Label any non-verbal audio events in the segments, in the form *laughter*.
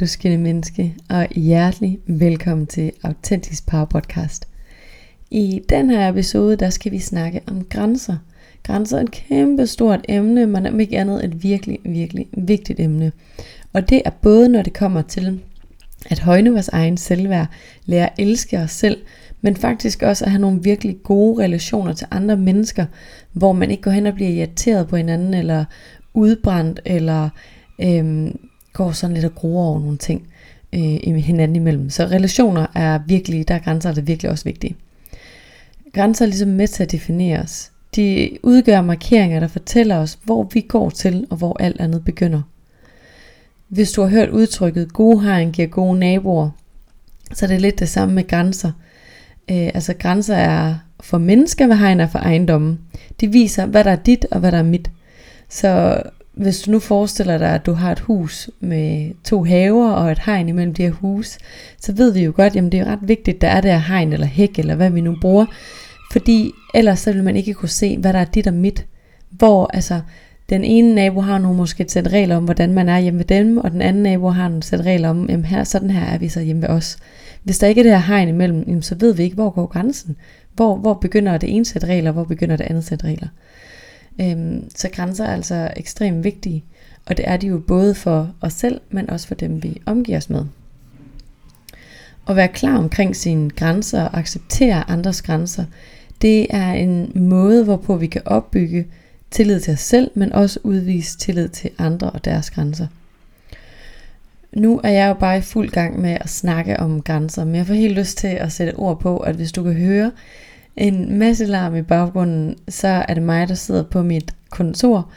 Du skønne menneske, og hjertelig velkommen til Autentisk Power Podcast. I den her episode, der skal vi snakke om grænser. Grænser er et kæmpe stort emne, men om ikke andet et virkelig, virkelig vigtigt emne. Og det er både, når det kommer til at højne vores egen selvværd, lære at elske os selv, men faktisk også at have nogle virkelig gode relationer til andre mennesker, hvor man ikke går hen og bliver irriteret på hinanden, eller udbrændt, eller øhm, går sådan lidt og gruer over nogle ting øh, hinanden imellem. Så relationer er virkelig, der er grænser, der er virkelig også vigtige. Grænser er ligesom med til at definere os. De udgør markeringer, der fortæller os, hvor vi går til, og hvor alt andet begynder. Hvis du har hørt udtrykket, gode hegn giver gode naboer, så er det lidt det samme med grænser. Øh, altså grænser er for mennesker, hvad hegn er for ejendommen. De viser, hvad der er dit, og hvad der er mit. Så hvis du nu forestiller dig, at du har et hus med to haver og et hegn imellem de her hus, så ved vi jo godt, at det er ret vigtigt, at der er der hegn eller hæk, eller hvad vi nu bruger. Fordi ellers så vil man ikke kunne se, hvad der er dit og mit. Hvor altså, den ene nabo har nu måske et sæt regler om, hvordan man er hjemme ved dem, og den anden nabo har nogle sæt regler om, jamen her, sådan her er vi så hjemme ved os. Hvis der ikke er det her hegn imellem, jamen så ved vi ikke, hvor går grænsen. Hvor, hvor begynder det ene sæt regler, hvor begynder det andet sæt regler. Øhm, så grænser er altså ekstremt vigtige, og det er de jo både for os selv, men også for dem, vi omgiver os med. At være klar omkring sine grænser og acceptere andres grænser, det er en måde, hvorpå vi kan opbygge tillid til os selv, men også udvise tillid til andre og deres grænser. Nu er jeg jo bare i fuld gang med at snakke om grænser, men jeg får helt lyst til at sætte ord på, at hvis du kan høre en masse larm i baggrunden, så er det mig, der sidder på mit kontor,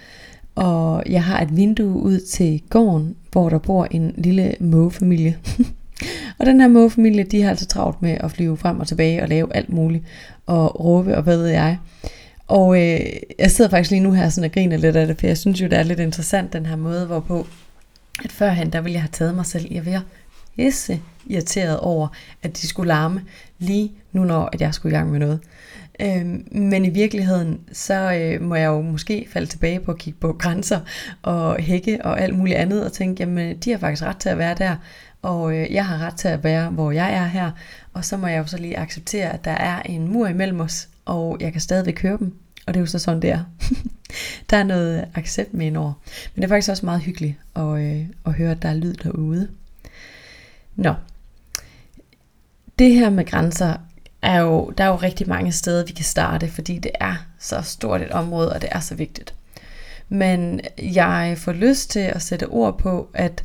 og jeg har et vindue ud til gården, hvor der bor en lille mågefamilie. *laughs* og den her mågefamilie, de har altså travlt med at flyve frem og tilbage og lave alt muligt, og råbe og hvad ved jeg. Og øh, jeg sidder faktisk lige nu her sådan og griner lidt af det, for jeg synes jo, det er lidt interessant den her måde, hvorpå at førhen, der ville jeg have taget mig selv i at være pisse irriteret over, at de skulle larme lige nu, når at jeg skulle i gang med noget. Øhm, men i virkeligheden, så øh, må jeg jo måske falde tilbage på at kigge på *laughs* grænser og hække og alt muligt andet, og tænke, jamen de har faktisk ret til at være der, og øh, jeg har ret til at være, hvor jeg er her, og så må jeg jo så lige acceptere, at der er en mur imellem os, og jeg kan stadigvæk høre dem, og det er jo så sådan, det er. *laughs* der er noget accept med indover. Men det er faktisk også meget hyggeligt at, øh, at høre, at der er lyd derude. Nå, det her med grænser er jo, der er jo rigtig mange steder, vi kan starte, fordi det er så stort et område, og det er så vigtigt. Men jeg får lyst til at sætte ord på, at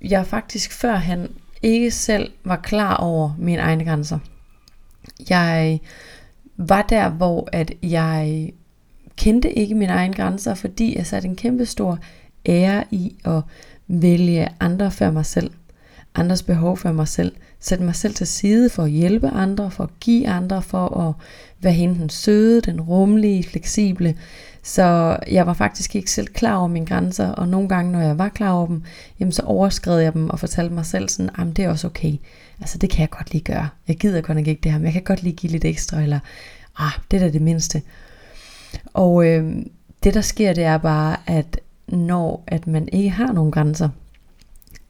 jeg faktisk førhen ikke selv var klar over mine egne grænser. Jeg var der, hvor at jeg kendte ikke mine egne grænser, fordi jeg satte en kæmpe stor ære i at vælge andre før mig selv andres behov før mig selv. Sætte mig selv til side for at hjælpe andre, for at give andre, for at være hende den søde, den rummelige, fleksible. Så jeg var faktisk ikke selv klar over mine grænser, og nogle gange, når jeg var klar over dem, jamen så overskred jeg dem og fortalte mig selv sådan, at det er også okay. Altså det kan jeg godt lige gøre. Jeg gider godt nok ikke det her, men jeg kan godt lige give lidt ekstra, eller ah, det er da det mindste. Og øh, det der sker, det er bare, at når at man ikke har nogen grænser,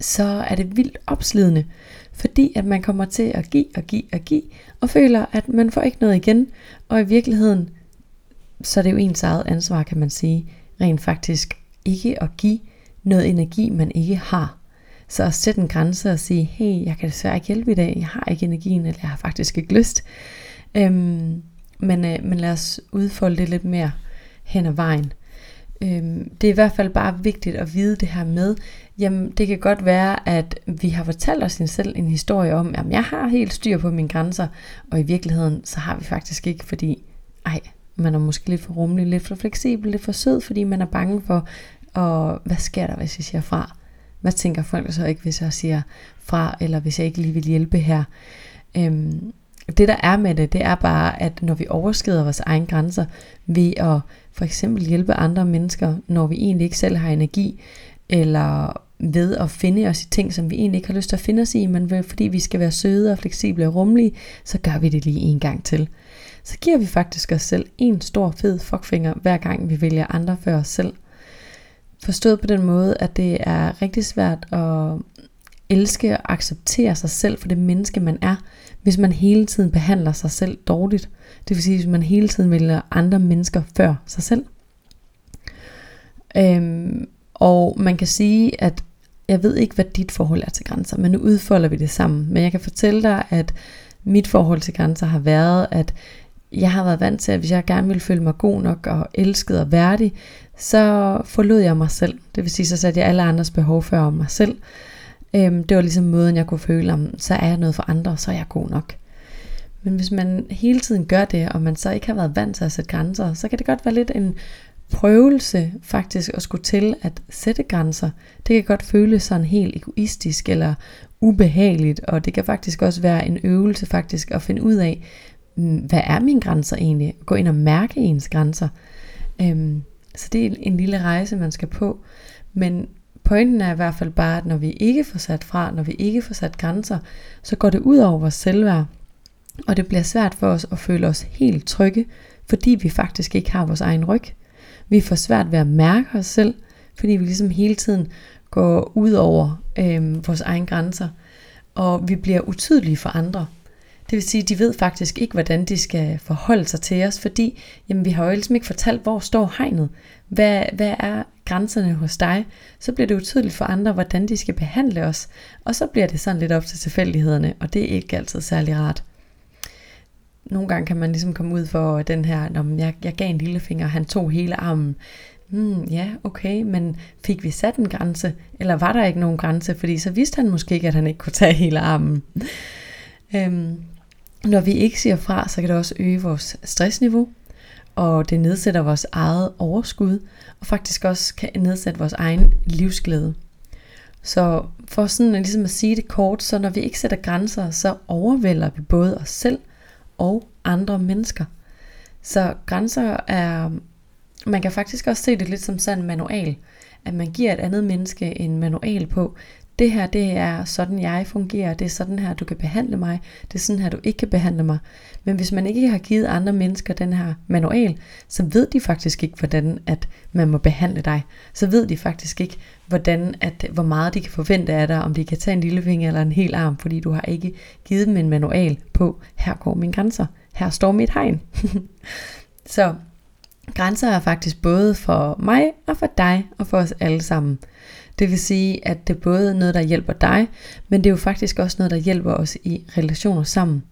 så er det vildt opslidende, fordi at man kommer til at give og give og give, og føler, at man får ikke noget igen, og i virkeligheden, så er det jo ens eget ansvar, kan man sige, rent faktisk ikke at give noget energi, man ikke har. Så at sætte en grænse og sige, hey, jeg kan desværre ikke hjælpe i dag, jeg har ikke energien, eller jeg har faktisk ikke lyst. Øhm, men, øh, men lad os udfolde det lidt mere hen ad vejen. Øhm, det er i hvert fald bare vigtigt at vide det her med, jamen det kan godt være, at vi har fortalt os selv en historie om, at jeg har helt styr på mine grænser, og i virkeligheden så har vi faktisk ikke, fordi ej, man er måske lidt for rummelig, lidt for fleksibel, lidt for sød, fordi man er bange for, og hvad sker der, hvis jeg siger fra? Hvad tænker folk så ikke, hvis jeg siger fra, eller hvis jeg ikke lige vil hjælpe her? Øhm, det der er med det, det er bare, at når vi overskrider vores egne grænser ved at for eksempel hjælpe andre mennesker, når vi egentlig ikke selv har energi, eller ved at finde os i ting, som vi egentlig ikke har lyst til at finde os i, men fordi vi skal være søde og fleksible og rummelige, så gør vi det lige en gang til. Så giver vi faktisk os selv en stor fed fuckfinger, hver gang vi vælger andre før os selv. Forstået på den måde, at det er rigtig svært at elske og acceptere sig selv for det menneske, man er, hvis man hele tiden behandler sig selv dårligt. Det vil sige, hvis man hele tiden vælger andre mennesker før sig selv. Øhm, og man kan sige, at jeg ved ikke, hvad dit forhold er til grænser, men nu udfolder vi det sammen. Men jeg kan fortælle dig, at mit forhold til grænser har været, at jeg har været vant til, at hvis jeg gerne ville føle mig god nok og elsket og værdig, så forlod jeg mig selv. Det vil sige, så satte jeg alle andres behov før mig selv. Øhm, det var ligesom måden, jeg kunne føle, om så er jeg noget for andre, så er jeg god nok. Men hvis man hele tiden gør det, og man så ikke har været vant til at sætte grænser, så kan det godt være lidt en prøvelse faktisk at skulle til at sætte grænser. Det kan godt føles sådan helt egoistisk eller ubehageligt, og det kan faktisk også være en øvelse faktisk at finde ud af, mm, hvad er mine grænser egentlig? Gå ind og mærke ens grænser. Øhm, så det er en lille rejse, man skal på. Men pointen er i hvert fald bare, at når vi ikke får sat fra, når vi ikke får sat grænser, så går det ud over vores selvværd. Og det bliver svært for os at føle os helt trygge, fordi vi faktisk ikke har vores egen ryg. Vi får svært ved at mærke os selv, fordi vi ligesom hele tiden går ud over øh, vores egen grænser, og vi bliver utydelige for andre. Det vil sige, at de ved faktisk ikke, hvordan de skal forholde sig til os, fordi jamen, vi har jo ligesom ikke fortalt, hvor står hegnet. Hvad, hvad er grænserne hos dig? Så bliver det utydeligt for andre, hvordan de skal behandle os. Og så bliver det sådan lidt op til tilfældighederne, og det er ikke altid særlig rart. Nogle gange kan man ligesom komme ud for den her, når jeg, jeg gav en lillefinger, han tog hele armen. Hmm, ja, okay, men fik vi sat en grænse, eller var der ikke nogen grænse, fordi så vidste han måske ikke, at han ikke kunne tage hele armen. øhm, når vi ikke siger fra, så kan det også øge vores stressniveau, og det nedsætter vores eget overskud, og faktisk også kan nedsætte vores egen livsglæde. Så for sådan ligesom at sige det kort, så når vi ikke sætter grænser, så overvælder vi både os selv og andre mennesker. Så grænser er, man kan faktisk også se det lidt som sådan en manual, at man giver et andet menneske en manual på, det her det er sådan jeg fungerer, det er sådan her du kan behandle mig, det er sådan her du ikke kan behandle mig. Men hvis man ikke har givet andre mennesker den her manual, så ved de faktisk ikke, hvordan at man må behandle dig. Så ved de faktisk ikke, hvordan at, hvor meget de kan forvente af dig, om de kan tage en lille finger eller en hel arm, fordi du har ikke givet dem en manual på, her går mine grænser, her står mit hegn. *laughs* så grænser er faktisk både for mig og for dig og for os alle sammen. Det vil sige, at det både er noget, der hjælper dig, men det er jo faktisk også noget, der hjælper os i relationer sammen.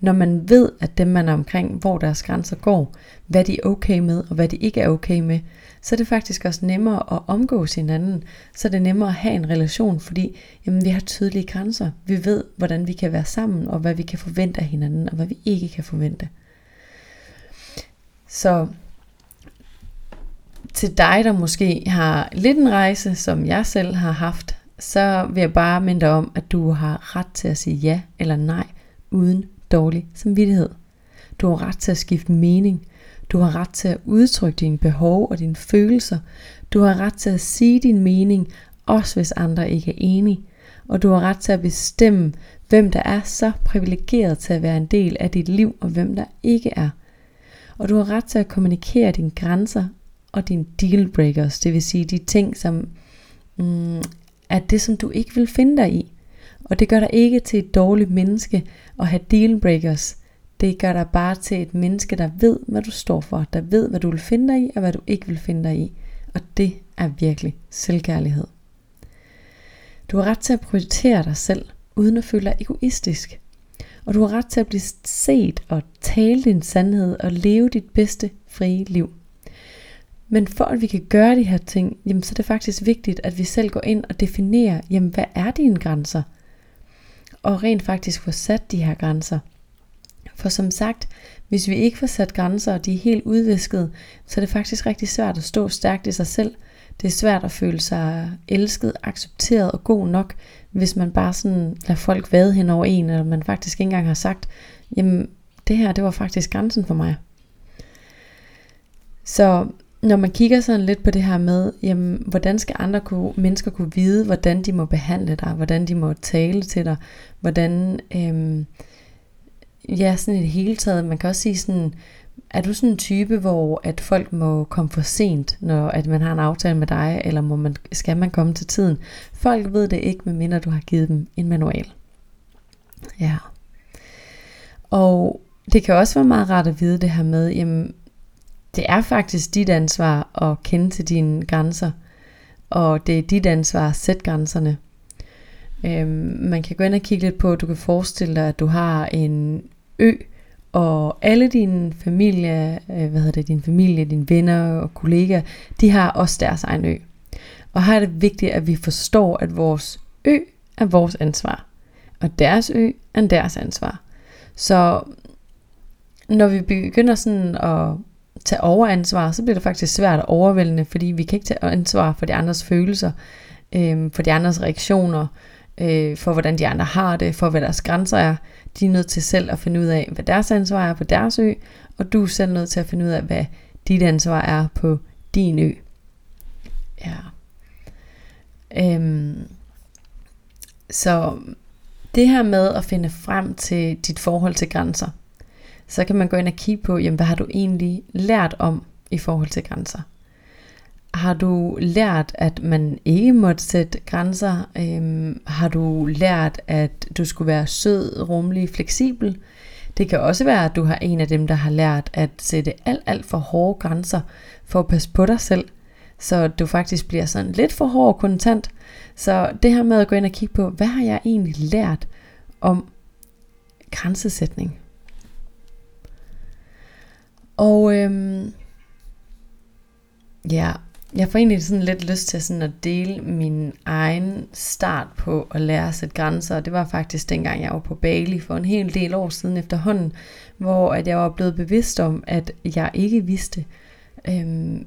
Når man ved, at dem man er omkring, hvor deres grænser går, hvad de er okay med og hvad de ikke er okay med, så er det faktisk også nemmere at omgås hinanden. Så er det nemmere at have en relation, fordi jamen, vi har tydelige grænser. Vi ved, hvordan vi kan være sammen, og hvad vi kan forvente af hinanden, og hvad vi ikke kan forvente. Så til dig, der måske har lidt en rejse, som jeg selv har haft, så vil jeg bare minde dig om, at du har ret til at sige ja eller nej, uden dårlig samvittighed. Du har ret til at skifte mening. Du har ret til at udtrykke dine behov og dine følelser. Du har ret til at sige din mening, også hvis andre ikke er enige. Og du har ret til at bestemme, hvem der er så privilegeret til at være en del af dit liv, og hvem der ikke er. Og du har ret til at kommunikere dine grænser og dine dealbreakers, det vil sige de ting, som mm, er det, som du ikke vil finde dig i. Og det gør dig ikke til et dårligt menneske at have dealbreakers. Det gør dig bare til et menneske, der ved, hvad du står for, der ved, hvad du vil finde dig i, og hvad du ikke vil finde dig i. Og det er virkelig selvkærlighed. Du har ret til at prioritere dig selv, uden at føle dig egoistisk. Og du har ret til at blive set og tale din sandhed og leve dit bedste frie liv. Men for at vi kan gøre de her ting, jamen, så er det faktisk vigtigt, at vi selv går ind og definerer, jamen, hvad er dine grænser? Og rent faktisk få sat de her grænser. For som sagt, hvis vi ikke får sat grænser, og de er helt udvisket, så er det faktisk rigtig svært at stå stærkt i sig selv. Det er svært at føle sig elsket, accepteret og god nok, hvis man bare sådan lader folk vade hen over en, eller man faktisk ikke engang har sagt, jamen det her, det var faktisk grænsen for mig. Så når man kigger sådan lidt på det her med, jamen, hvordan skal andre kunne, mennesker kunne vide, hvordan de må behandle dig, hvordan de må tale til dig, hvordan, øhm, ja, sådan i det hele taget, man kan også sige sådan, Er du sådan en type, hvor at folk må komme for sent, når at man har en aftale med dig, eller må man, skal man komme til tiden? Folk ved det ikke, medmindre du har givet dem en manual. Ja. Og det kan også være meget rart at vide det her med, jamen, det er faktisk dit ansvar at kende til dine grænser, og det er dit ansvar at sætte grænserne. Øhm, man kan gå ind og kigge lidt på, at du kan forestille dig, at du har en ø, og alle dine familie, øh, hvad hedder det, din familie, dine venner og kollegaer, de har også deres egen ø. Og her er det vigtigt, at vi forstår, at vores ø er vores ansvar, og deres ø er deres ansvar. Så når vi begynder sådan at tage overansvar, så bliver det faktisk svært og overvældende, fordi vi kan ikke tage ansvar for de andres følelser, øh, for de andres reaktioner, øh, for hvordan de andre har det, for hvad deres grænser er. De er nødt til selv at finde ud af, hvad deres ansvar er på deres ø, og du er selv nødt til at finde ud af, hvad dit ansvar er på din ø. Ja. Øhm, så det her med at finde frem til dit forhold til grænser, så kan man gå ind og kigge på, jamen, hvad har du egentlig lært om i forhold til grænser? Har du lært, at man ikke måtte sætte grænser? Øhm, har du lært, at du skulle være sød, rummelig, fleksibel? Det kan også være, at du har en af dem, der har lært at sætte alt, alt for hårde grænser for at passe på dig selv. Så du faktisk bliver sådan lidt for hård og kontant. Så det her med at gå ind og kigge på, hvad har jeg egentlig lært om grænsesætning? Og øhm, ja, jeg får egentlig sådan lidt lyst til sådan at dele min egen start på at lære at sætte grænser. Det var faktisk dengang jeg var på Bali for en hel del år siden efterhånden, hvor at jeg var blevet bevidst om, at jeg ikke vidste, øhm,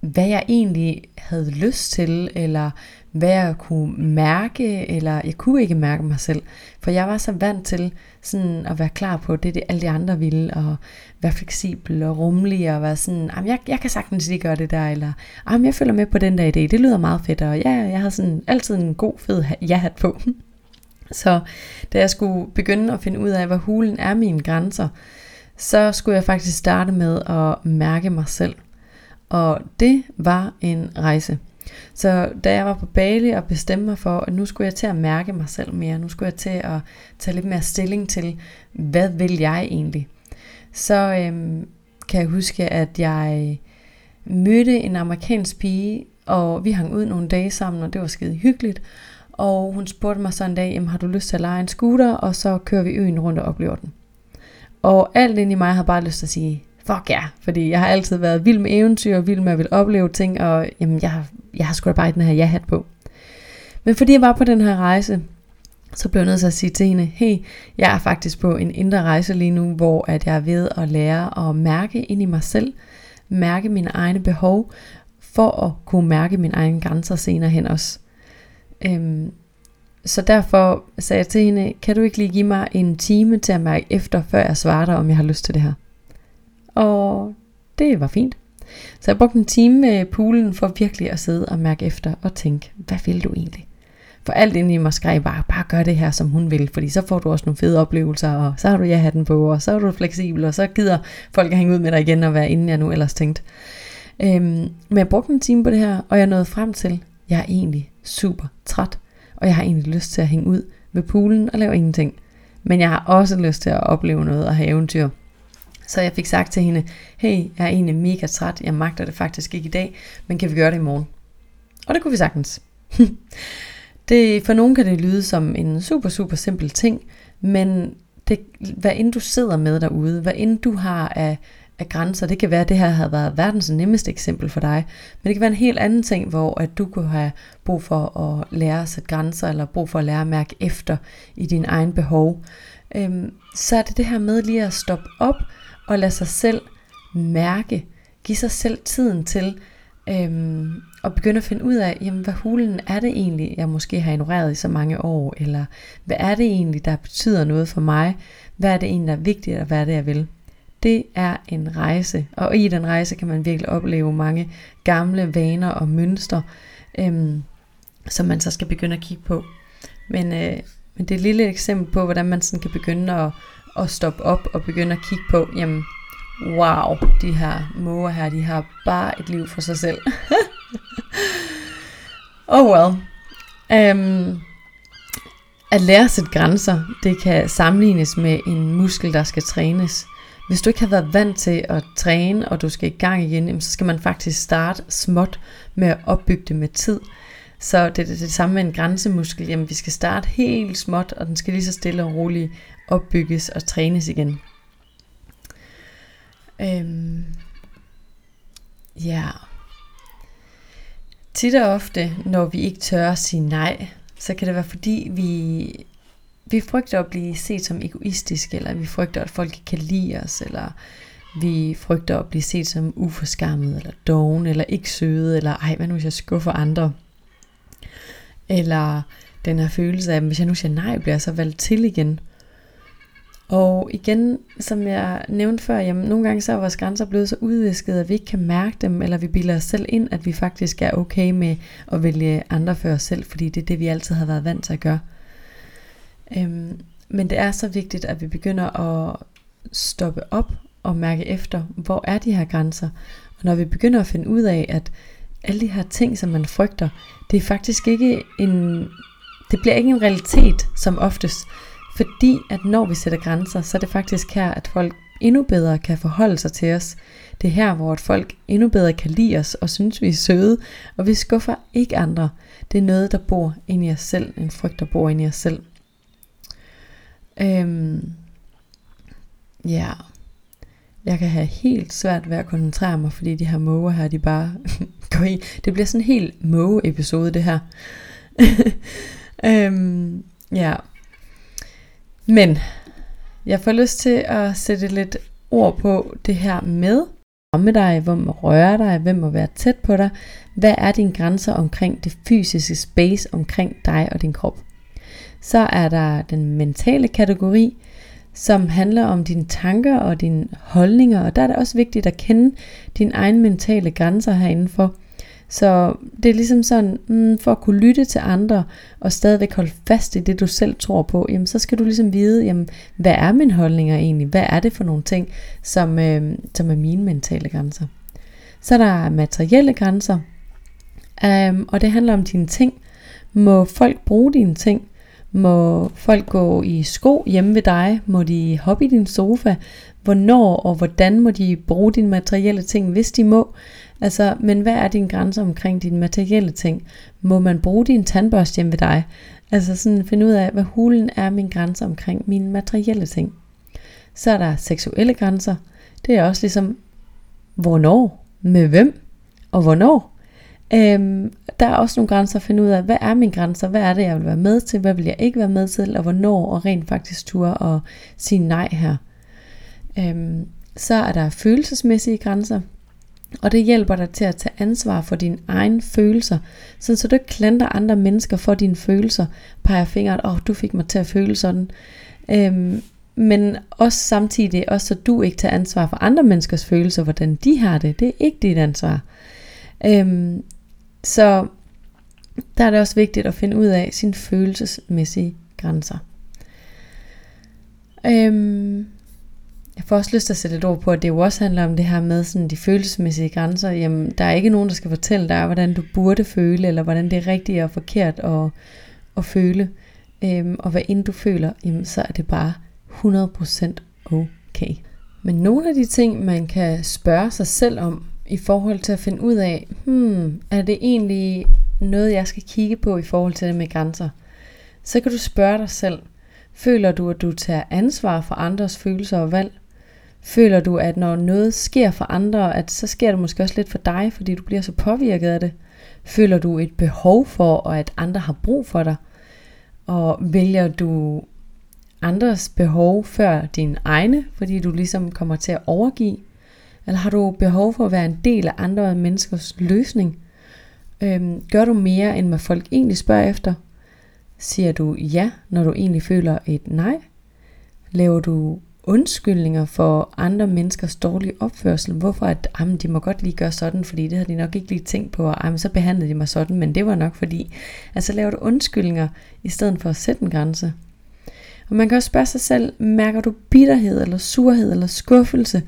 hvad jeg egentlig havde lyst til, eller hvad jeg kunne mærke, eller jeg kunne ikke mærke mig selv. For jeg var så vant til sådan at være klar på det, det alle de andre ville, og være fleksibel og rummelig, og være sådan, jeg, jeg kan sagtens lige gøre det der, eller jeg følger med på den der idé, det lyder meget fedt, og ja, jeg havde sådan altid en god, fed ja-hat på. *laughs* Så da jeg skulle begynde at finde ud af, hvad hulen er mine grænser, så skulle jeg faktisk starte med at mærke mig selv. Og det var en rejse. Så da jeg var på Bali og bestemte mig for, at nu skulle jeg til at mærke mig selv mere, nu skulle jeg til at tage lidt mere stilling til, hvad vil jeg egentlig? Så øhm, kan jeg huske, at jeg mødte en amerikansk pige, og vi hang ud nogle dage sammen, og det var skide hyggeligt. Og hun spurgte mig så en dag, jamen, har du lyst til at lege en scooter, og så kører vi øen rundt og oplever den. Og alt ind i mig havde bare lyst til at sige, fuck ja, yeah, fordi jeg har altid været vild med eventyr, og vild med at vil opleve ting, og jamen, jeg, jeg har sgu da bare den her ja-hat på. Men fordi jeg var på den her rejse, så blev jeg nødt til at sige til hende, hey, jeg er faktisk på en indre rejse lige nu, hvor at jeg er ved at lære at mærke ind i mig selv, mærke mine egne behov, for at kunne mærke mine egne grænser senere hen også. Øhm, så derfor sagde jeg til hende, kan du ikke lige give mig en time til at mærke efter, før jeg svarer dig, om jeg har lyst til det her? Og det var fint. Så jeg brugte en time med poolen for virkelig at sidde og mærke efter og tænke, hvad vil du egentlig? For alt inde i mig skrev bare, bare gør det her, som hun vil, fordi så får du også nogle fede oplevelser, og så har du ja hatten på, og så er du fleksibel, og så gider folk at hænge ud med dig igen og være inden jeg nu ellers tænkte. Øhm, men jeg brugte en time på det her, og jeg nåede frem til, jeg er egentlig super træt, og jeg har egentlig lyst til at hænge ud ved poolen og lave ingenting. Men jeg har også lyst til at opleve noget og have eventyr. Så jeg fik sagt til hende, hey, jeg er egentlig mega træt, jeg magter det faktisk ikke i dag, men kan vi gøre det i morgen? Og det kunne vi sagtens. *laughs* det, for nogen kan det lyde som en super, super simpel ting, men det, hvad end du sidder med derude, hvad end du har af, af grænser, det kan være, at det her havde været verdens nemmeste eksempel for dig, men det kan være en helt anden ting, hvor at du kunne have brug for at lære at sætte grænser, eller brug for at lære at mærke efter i din egen behov. Øhm, så er det det her med lige at stoppe op, og lade sig selv mærke, give sig selv tiden til øhm, at begynde at finde ud af, jamen, hvad hulen er det egentlig, jeg måske har ignoreret i så mange år, eller hvad er det egentlig, der betyder noget for mig, hvad er det egentlig, der er vigtigt, og hvad er det, jeg vil. Det er en rejse, og i den rejse kan man virkelig opleve mange gamle vaner og mønstre, øhm, som man så skal begynde at kigge på. Men, øh, men det er et lille eksempel på, hvordan man sådan kan begynde at at stoppe op og begynde at kigge på, jamen, wow, de her måger her, de har bare et liv for sig selv. *laughs* oh well. Um, at lære sit grænser, det kan sammenlignes med en muskel, der skal trænes. Hvis du ikke har været vant til at træne, og du skal i gang igen, så skal man faktisk starte småt med at opbygge det med tid. Så det er det, det samme med en grænsemuskel. Jamen, vi skal starte helt småt, og den skal lige så stille og roligt opbygges og trænes igen. Øhm, ja. Tit og ofte, når vi ikke tør at sige nej, så kan det være fordi, vi, vi frygter at blive set som egoistiske, eller vi frygter, at folk ikke kan lide os, eller vi frygter at blive set som uforskammet, eller doven, eller ikke søde, eller ej, hvad nu hvis jeg skuffer andre? Eller den her følelse af, at hvis jeg nu siger nej, bliver jeg så valgt til igen. Og igen, som jeg nævnte før, jamen, nogle gange så er vores grænser blevet så udvisket, at vi ikke kan mærke dem, eller vi bilder os selv ind, at vi faktisk er okay med at vælge andre for os selv, fordi det er det, vi altid har været vant til at gøre. Øhm, men det er så vigtigt, at vi begynder at stoppe op og mærke efter, hvor er de her grænser. Og når vi begynder at finde ud af, at alle de her ting, som man frygter, det er faktisk ikke en, det bliver ikke en realitet som oftest, fordi at når vi sætter grænser, så er det faktisk her, at folk endnu bedre kan forholde sig til os. Det er her, hvor at folk endnu bedre kan lide os og synes, vi er søde, og vi skuffer ikke andre. Det er noget, der bor inde i os selv, en frygt, der bor inde i os selv. Øhm, ja, jeg kan have helt svært ved at koncentrere mig, fordi de her måger her, de bare *laughs* går i. Det bliver sådan en helt måge-episode, det her. *laughs* øhm, ja, men jeg får lyst til at sætte lidt ord på det her med med dig, hvem må røre dig, hvem må være tæt på dig. Hvad er dine grænser omkring det fysiske space omkring dig og din krop? Så er der den mentale kategori, som handler om dine tanker og dine holdninger, og der er det også vigtigt at kende dine egne mentale grænser herindenfor. Så det er ligesom sådan, mm, for at kunne lytte til andre og stadigvæk holde fast i det, du selv tror på, jamen så skal du ligesom vide, jamen, hvad er mine holdninger egentlig? Hvad er det for nogle ting, som, øh, som er mine mentale grænser? Så er der materielle grænser, um, og det handler om dine ting. Må folk bruge dine ting? Må folk gå i sko hjemme ved dig? Må de hoppe i din sofa? Hvornår og hvordan må de bruge dine materielle ting, hvis de må? Altså, men hvad er dine grænser omkring dine materielle ting? Må man bruge din tandbørste hjemme ved dig? Altså sådan finde ud af, hvad hulen er min grænse omkring mine materielle ting. Så er der seksuelle grænser. Det er også ligesom, hvornår, med hvem og hvornår. Øhm, der er også nogle grænser at finde ud af, hvad er mine grænser, hvad er det, jeg vil være med til, hvad vil jeg ikke være med til, og hvornår, og rent faktisk turde og sige nej her. Øhm, så er der følelsesmæssige grænser, og det hjælper dig til at tage ansvar for dine egne følelser, sådan så du ikke klandrer andre mennesker for dine følelser, peger fingeren, åh, oh, du fik mig til at føle sådan. Øhm, men også samtidig, også så du ikke tager ansvar for andre menneskers følelser, hvordan de har det. Det er ikke dit ansvar. Øhm, så der er det også vigtigt at finde ud af sine følelsesmæssige grænser. Øhm, jeg får også lyst til at sætte et ord på, at det jo også handler om det her med sådan de følelsesmæssige grænser. Jamen, der er ikke nogen, der skal fortælle dig, hvordan du burde føle, eller hvordan det er rigtigt og forkert at, at føle. Øhm, og hvad end du føler, jamen, så er det bare 100% okay. Men nogle af de ting, man kan spørge sig selv om, i forhold til at finde ud af, hmm, er det egentlig noget, jeg skal kigge på i forhold til det med grænser? Så kan du spørge dig selv, føler du, at du tager ansvar for andres følelser og valg? Føler du, at når noget sker for andre, at så sker det måske også lidt for dig, fordi du bliver så påvirket af det? Føler du et behov for, og at andre har brug for dig? Og vælger du andres behov før din egne, fordi du ligesom kommer til at overgive? Eller har du behov for at være en del af andre menneskers løsning? Øhm, gør du mere, end hvad folk egentlig spørger efter? Siger du ja, når du egentlig føler et nej? Laver du undskyldninger for andre menneskers dårlige opførsel. Hvorfor at jamen, de må godt lige gøre sådan, fordi det havde de nok ikke lige tænkt på, og jamen, så behandlede de mig sådan, men det var nok fordi. Altså laver du undskyldninger, i stedet for at sætte en grænse. Og man kan også spørge sig selv, mærker du bitterhed, eller surhed, eller skuffelse,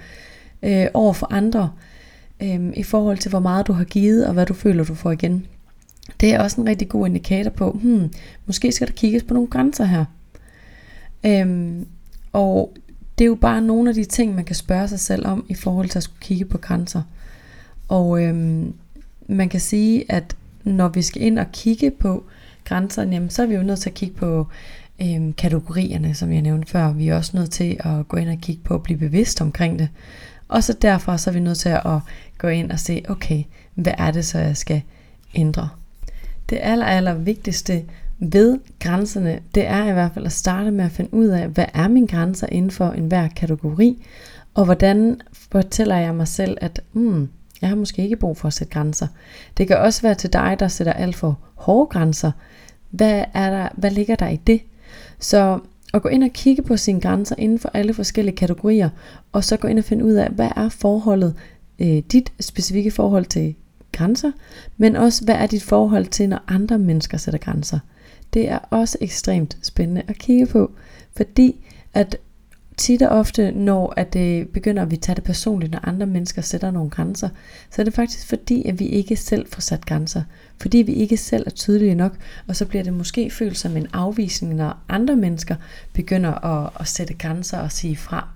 øh, over for andre, øh, i forhold til hvor meget du har givet, og hvad du føler, du får igen. Det er også en rigtig god indikator på, hmm, måske skal der kigges på nogle grænser her. Øhm, og det er jo bare nogle af de ting, man kan spørge sig selv om i forhold til at skulle kigge på grænser. Og øhm, man kan sige, at når vi skal ind og kigge på grænserne, jamen, så er vi jo nødt til at kigge på øhm, kategorierne, som jeg nævnte før. Vi er også nødt til at gå ind og kigge på at blive bevidst omkring det. Og så derfor så er vi nødt til at gå ind og se, okay, hvad er det så, jeg skal ændre? Det aller, aller vigtigste ved grænserne, det er i hvert fald at starte med at finde ud af, hvad er mine grænser inden for enhver kategori, og hvordan fortæller jeg mig selv, at hmm, jeg har måske ikke brug for at sætte grænser. Det kan også være til dig, der sætter alt for hårde grænser. Hvad, er der, hvad ligger der i det? Så at gå ind og kigge på sine grænser inden for alle forskellige kategorier, og så gå ind og finde ud af, hvad er forholdet, øh, dit specifikke forhold til grænser, men også hvad er dit forhold til, når andre mennesker sætter grænser. Det er også ekstremt spændende at kigge på, fordi at tit og ofte, når at det begynder, at vi tager det personligt, når andre mennesker sætter nogle grænser, så er det faktisk fordi, at vi ikke selv får sat grænser. Fordi vi ikke selv er tydelige nok, og så bliver det måske følt som en afvisning, når andre mennesker begynder at, at sætte grænser og sige fra.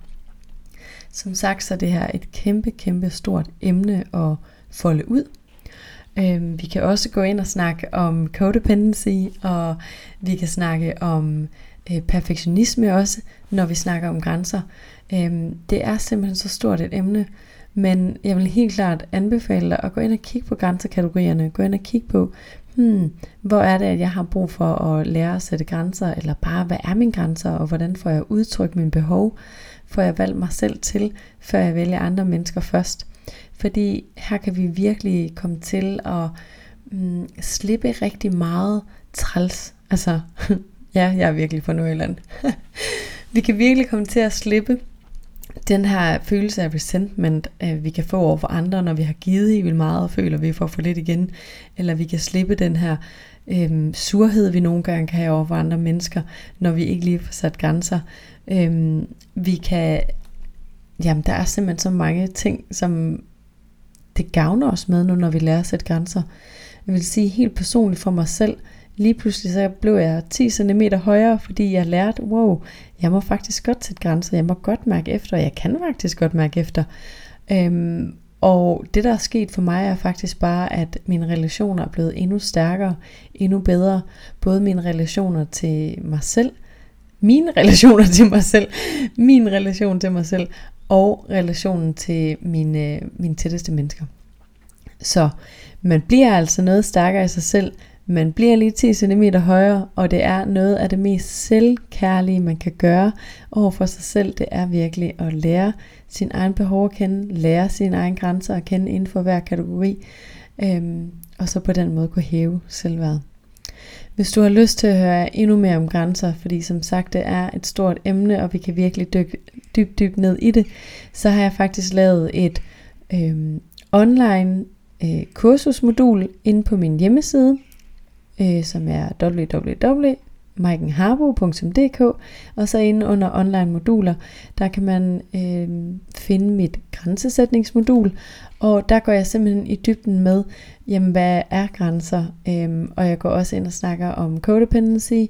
Som sagt, så er det her et kæmpe, kæmpe stort emne at folde ud. Øhm, vi kan også gå ind og snakke om codependency, og vi kan snakke om øh, perfektionisme også, når vi snakker om grænser. Øhm, det er simpelthen så stort et emne, men jeg vil helt klart anbefale dig at gå ind og kigge på grænsekategorierne. Gå ind og kigge på, hmm, hvor er det, at jeg har brug for at lære at sætte grænser, eller bare, hvad er mine grænser, og hvordan får jeg udtrykt mine behov? Får jeg valgt mig selv til, før jeg vælger andre mennesker først? Fordi her kan vi virkelig komme til at mm, slippe rigtig meget træls. Altså, *laughs* ja, jeg er virkelig fra Nordjylland. *laughs* vi kan virkelig komme til at slippe den her følelse af resentment, øh, vi kan få over for andre, når vi har givet helt vildt meget og føler, at vi får for lidt igen. Eller vi kan slippe den her øhm, surhed, vi nogle gange kan have over for andre mennesker, når vi ikke lige får sat grænser. Øhm, vi kan, jamen der er simpelthen så mange ting, som det gavner os med nu, når vi lærer at sætte grænser. Jeg vil sige helt personligt for mig selv, lige pludselig så blev jeg 10 cm højere, fordi jeg lærte, wow, jeg må faktisk godt sætte grænser, jeg må godt mærke efter, og jeg kan faktisk godt mærke efter. Øhm, og det der er sket for mig er faktisk bare, at mine relationer er blevet endnu stærkere, endnu bedre. Både mine relationer til mig selv, mine *laughs* relationer til mig selv, min relation til mig selv, og relationen til mine, mine tætteste mennesker. Så man bliver altså noget stærkere i sig selv, man bliver lige 10 cm højere, og det er noget af det mest selvkærlige, man kan gøre over for sig selv. Det er virkelig at lære sin egen behov at kende, lære sine egne grænser at kende inden for hver kategori, øhm, og så på den måde kunne hæve selvværd. Hvis du har lyst til at høre endnu mere om grænser, fordi som sagt det er et stort emne, og vi kan virkelig dykke dybt, dybt ned i det, så har jeg faktisk lavet et øh, online øh, kursusmodul inde på min hjemmeside, øh, som er www maikenharbo.dk og så inde under online moduler, der kan man øh, finde mit grænsesætningsmodul, og der går jeg simpelthen i dybden med, jamen hvad er grænser, øhm, og jeg går også ind og snakker om codependency,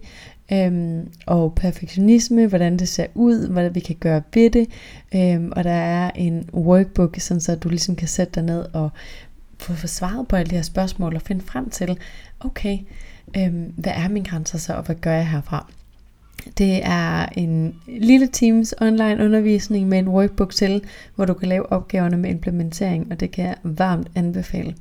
øhm, og perfektionisme, hvordan det ser ud, hvad vi kan gøre ved det, øhm, og der er en workbook, sådan så du ligesom kan sætte dig ned og få svaret på alle de her spørgsmål, og finde frem til, okay, øhm, hvad er mine grænser så, og hvad gør jeg herfra? Det er en lille Teams online undervisning med en workbook til, hvor du kan lave opgaverne med implementering, og det kan jeg varmt anbefale.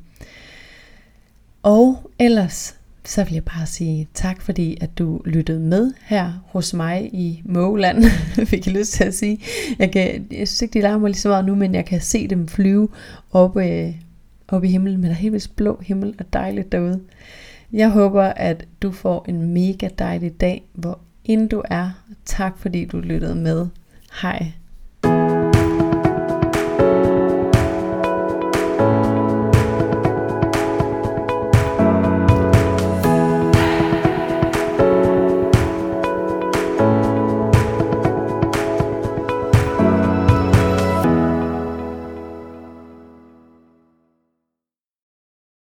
Og ellers så vil jeg bare sige tak, fordi at du lyttede med her hos mig i Måland, *laughs* fik jeg lyst til at sige. Jeg, kan, jeg synes ikke, de larmer lige så meget nu, men jeg kan se dem flyve op, øh, op i himlen, med der helt blå himmel og dejligt derude. Jeg håber, at du får en mega dejlig dag, hvor end du er. Tak fordi du lyttede med. Hej.